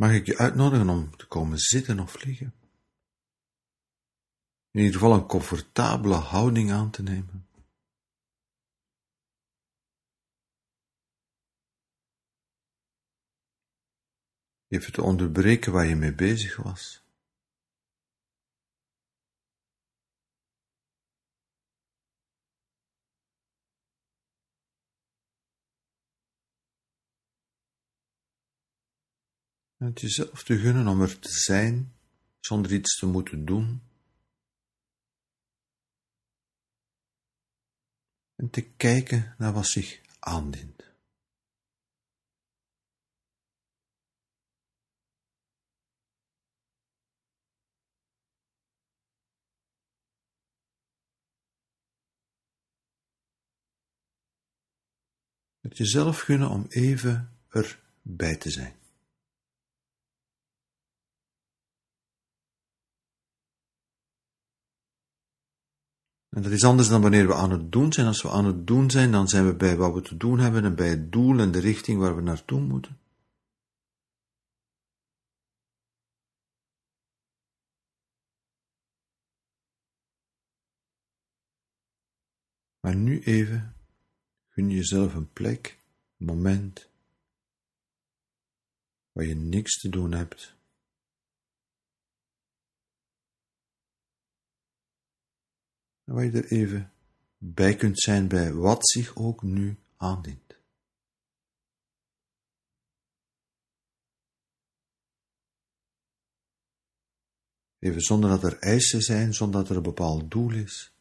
Mag ik je uitnodigen om te komen zitten of vliegen? In ieder geval een comfortabele houding aan te nemen. Even te onderbreken waar je mee bezig was. Het jezelf te gunnen om er te zijn zonder iets te moeten doen. En te kijken naar wat zich aandient. Het jezelf gunnen om even erbij te zijn. En dat is anders dan wanneer we aan het doen zijn. Als we aan het doen zijn, dan zijn we bij wat we te doen hebben en bij het doel en de richting waar we naartoe moeten. Maar nu even gun jezelf een plek, een moment, waar je niks te doen hebt. En waar je er even bij kunt zijn bij wat zich ook nu aandient. Even zonder dat er eisen zijn, zonder dat er een bepaald doel is.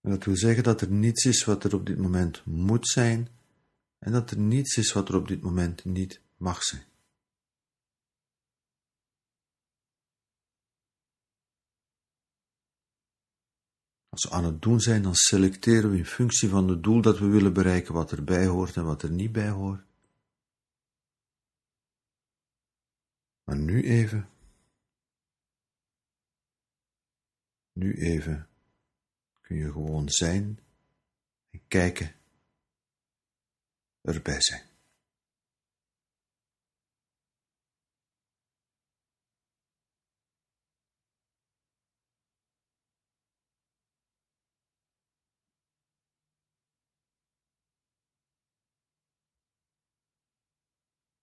En dat wil zeggen dat er niets is wat er op dit moment moet zijn en dat er niets is wat er op dit moment niet mag zijn. Als we aan het doen zijn, dan selecteren we in functie van het doel dat we willen bereiken wat erbij hoort en wat er niet bij hoort. Maar nu even. Nu even kun je gewoon zijn en kijken, erbij zijn.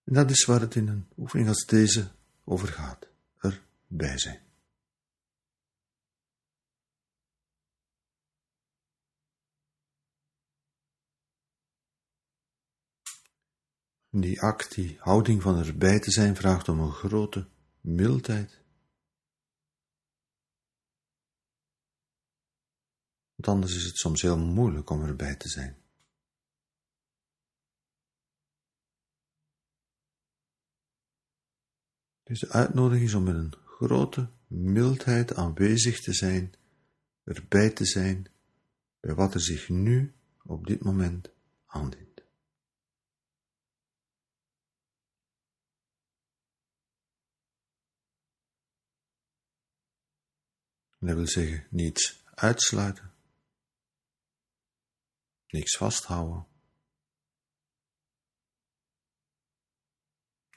En dat is waar het in een oefening als deze over gaat, erbij zijn. Die act, die houding van erbij te zijn, vraagt om een grote mildheid. Want anders is het soms heel moeilijk om erbij te zijn. Dus de uitnodiging is om met een grote mildheid aanwezig te zijn, erbij te zijn, bij wat er zich nu op dit moment aandient. dat wil zeggen niets uitsluiten, niks vasthouden,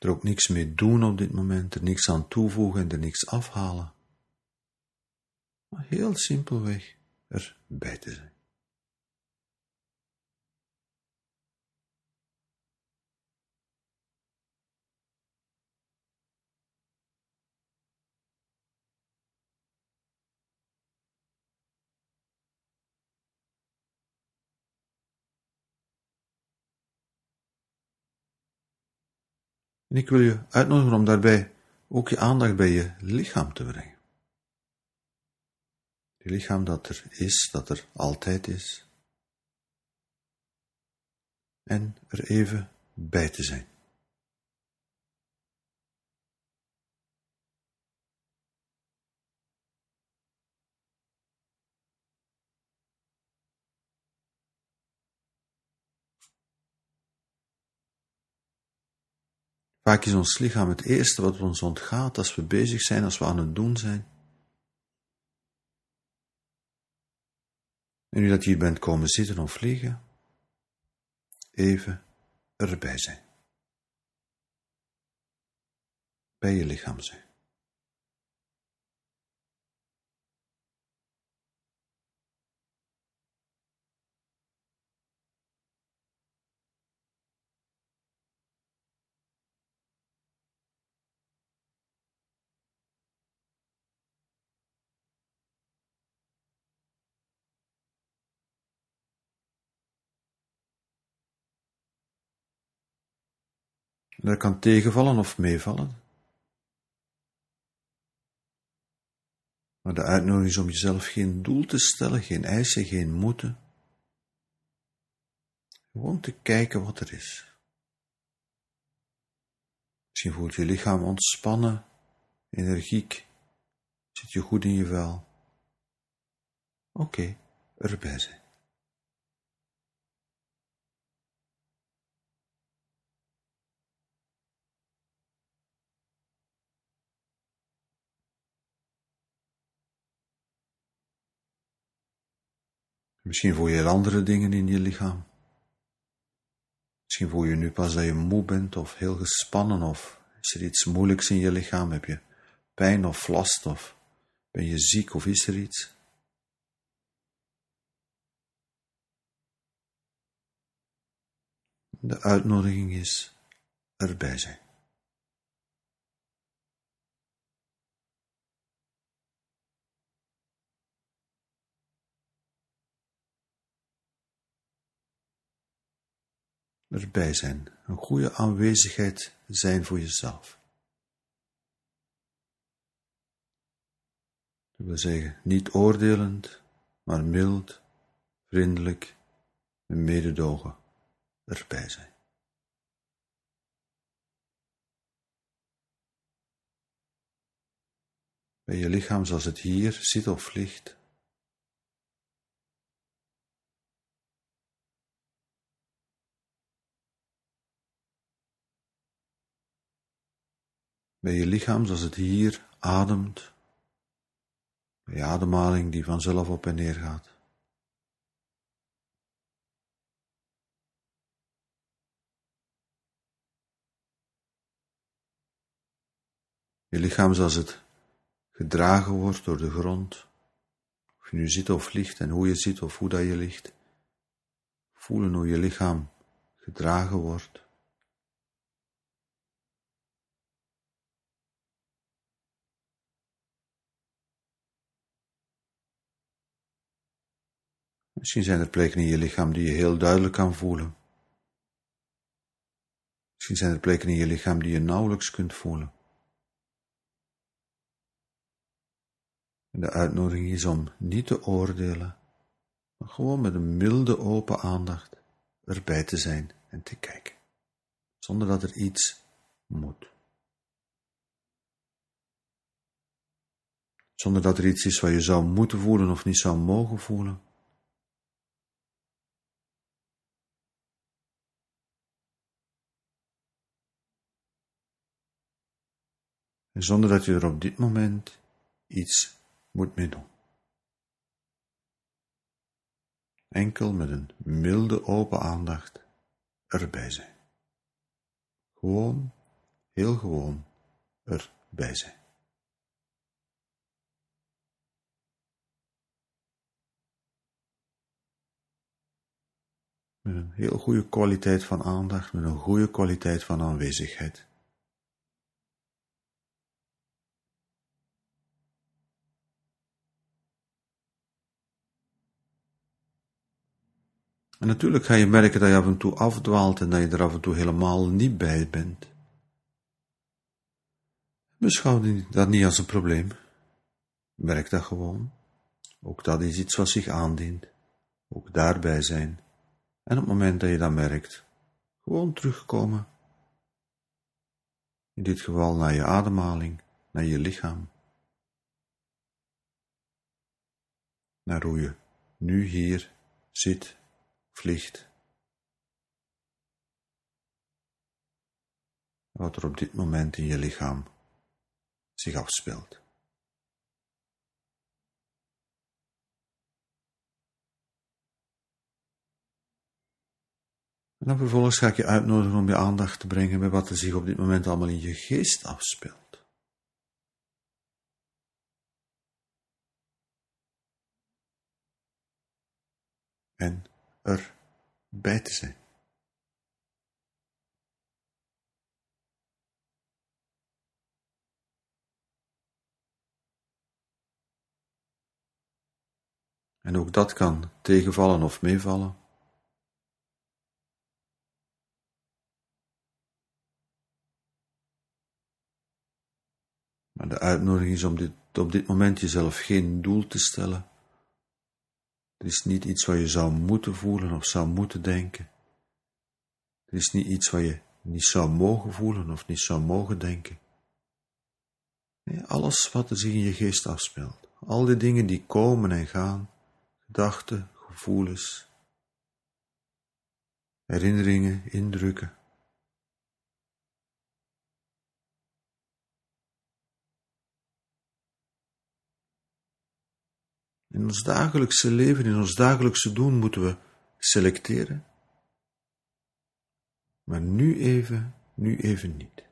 er ook niks mee doen op dit moment, er niks aan toevoegen en er niks afhalen. Maar heel simpelweg erbij te zijn. En ik wil je uitnodigen om daarbij ook je aandacht bij je lichaam te brengen. Je lichaam dat er is, dat er altijd is. En er even bij te zijn. Vaak is ons lichaam het eerste wat ons ontgaat als we bezig zijn, als we aan het doen zijn. En nu dat je hier bent komen zitten of vliegen, even erbij zijn. Bij je lichaam zijn. Dat kan tegenvallen of meevallen. Maar de uitnodiging is om jezelf geen doel te stellen, geen eisen, geen moeten. Gewoon te kijken wat er is. Misschien voelt je lichaam ontspannen, energiek, zit je goed in je vel. Oké, erbij zijn. Misschien voel je andere dingen in je lichaam. Misschien voel je nu pas dat je moe bent of heel gespannen of is er iets moeilijks in je lichaam? Heb je pijn of last of ben je ziek of is er iets? De uitnodiging is erbij zijn. Erbij zijn, een goede aanwezigheid zijn voor jezelf. Dat wil zeggen, niet oordelend, maar mild, vriendelijk en mededogen erbij zijn. Bij je lichaam zoals het hier zit of ligt, bij je lichaam zoals het hier ademt, bij je ademhaling die vanzelf op en neer gaat. Je lichaam zoals het gedragen wordt door de grond, of je nu zit of ligt en hoe je zit of hoe dat je ligt. Voelen hoe je lichaam gedragen wordt. Misschien zijn er plekken in je lichaam die je heel duidelijk kan voelen. Misschien zijn er plekken in je lichaam die je nauwelijks kunt voelen. En de uitnodiging is om niet te oordelen, maar gewoon met een milde open aandacht erbij te zijn en te kijken, zonder dat er iets moet. Zonder dat er iets is wat je zou moeten voelen of niet zou mogen voelen. Zonder dat je er op dit moment iets moet mee doen. Enkel met een milde open aandacht erbij zijn. Gewoon, heel gewoon erbij zijn. Met een heel goede kwaliteit van aandacht, met een goede kwaliteit van aanwezigheid. En natuurlijk ga je merken dat je af en toe afdwaalt en dat je er af en toe helemaal niet bij bent. Beschouw dat niet als een probleem. Merk dat gewoon. Ook dat is iets wat zich aandient. Ook daarbij zijn. En op het moment dat je dat merkt, gewoon terugkomen. In dit geval naar je ademhaling, naar je lichaam. Naar hoe je nu hier zit vliegt. Wat er op dit moment in je lichaam zich afspeelt. En dan vervolgens ga ik je uitnodigen om je aandacht te brengen bij wat er zich op dit moment allemaal in je geest afspeelt. En er bij te zijn. En ook dat kan tegenvallen of meevallen. Maar de uitnodiging is om dit, op dit moment jezelf geen doel te stellen. Het is niet iets wat je zou moeten voelen of zou moeten denken. Het is niet iets wat je niet zou mogen voelen of niet zou mogen denken. Alles wat er zich in je geest afspeelt, al die dingen die komen en gaan, gedachten, gevoelens, herinneringen, indrukken. In ons dagelijkse leven, in ons dagelijkse doen moeten we selecteren. Maar nu even, nu even niet.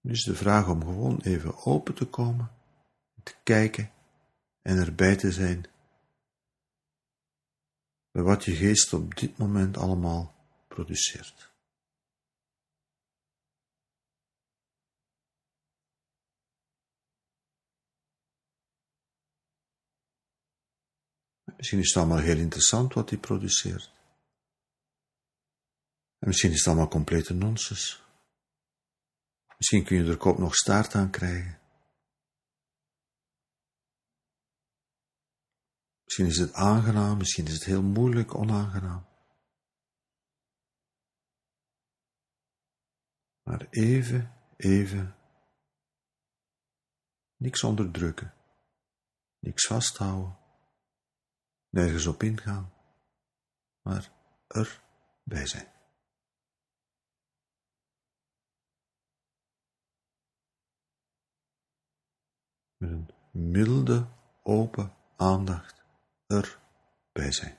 Nu is de vraag om gewoon even open te komen, te kijken en erbij te zijn bij wat je geest op dit moment allemaal produceert. Misschien is het allemaal heel interessant wat hij produceert. En misschien is het allemaal complete nonsens. Misschien kun je er kop nog staart aan krijgen. Misschien is het aangenaam, misschien is het heel moeilijk onaangenaam. Maar even, even, niks onderdrukken, niks vasthouden, nergens op ingaan, maar erbij zijn. met een milde, open aandacht erbij zijn.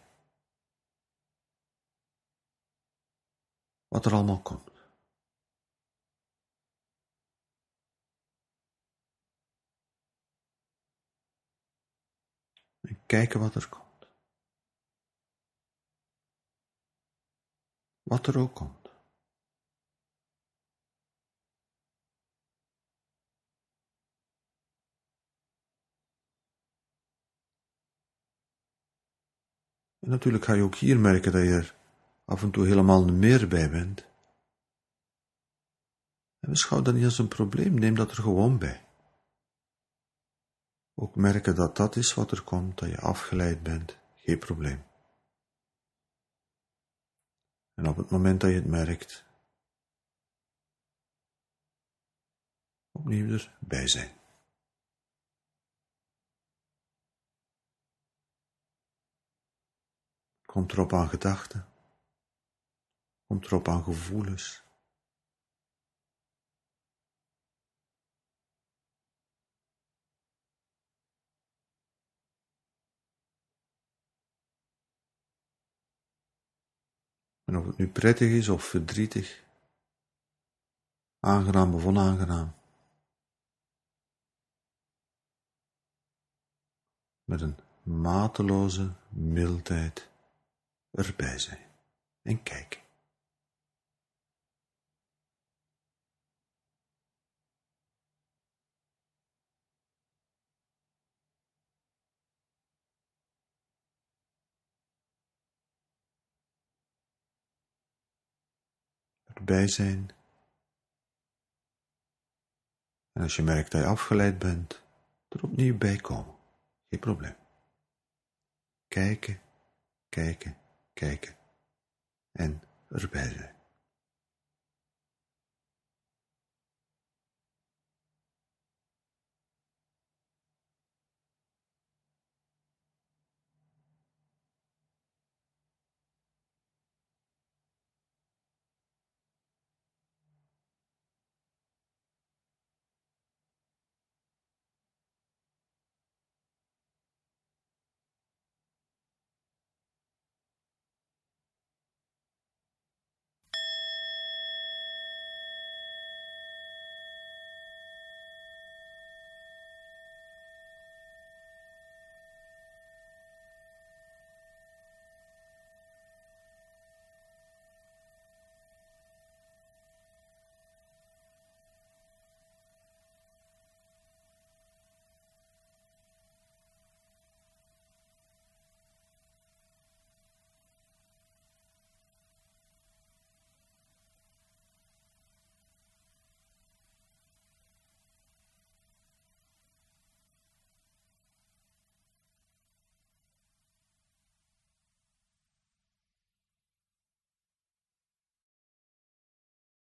Wat er allemaal komt. En kijken wat er komt. Wat er ook komt. En natuurlijk ga je ook hier merken dat je er af en toe helemaal meer bij bent. En beschouw dat niet als een probleem, neem dat er gewoon bij. Ook merken dat dat is wat er komt, dat je afgeleid bent, geen probleem. En op het moment dat je het merkt, opnieuw erbij zijn. Komt erop aan gedachten. Komt erop aan gevoelens. En of het nu prettig is of verdrietig, aangenaam of onaangenaam. Met een mateloze mildheid erbij zijn en kijken. Erbij zijn. En als je merkt dat je afgeleid bent, er opnieuw bij komen. Geen probleem. Kijken, kijken kijken en erbij zijn.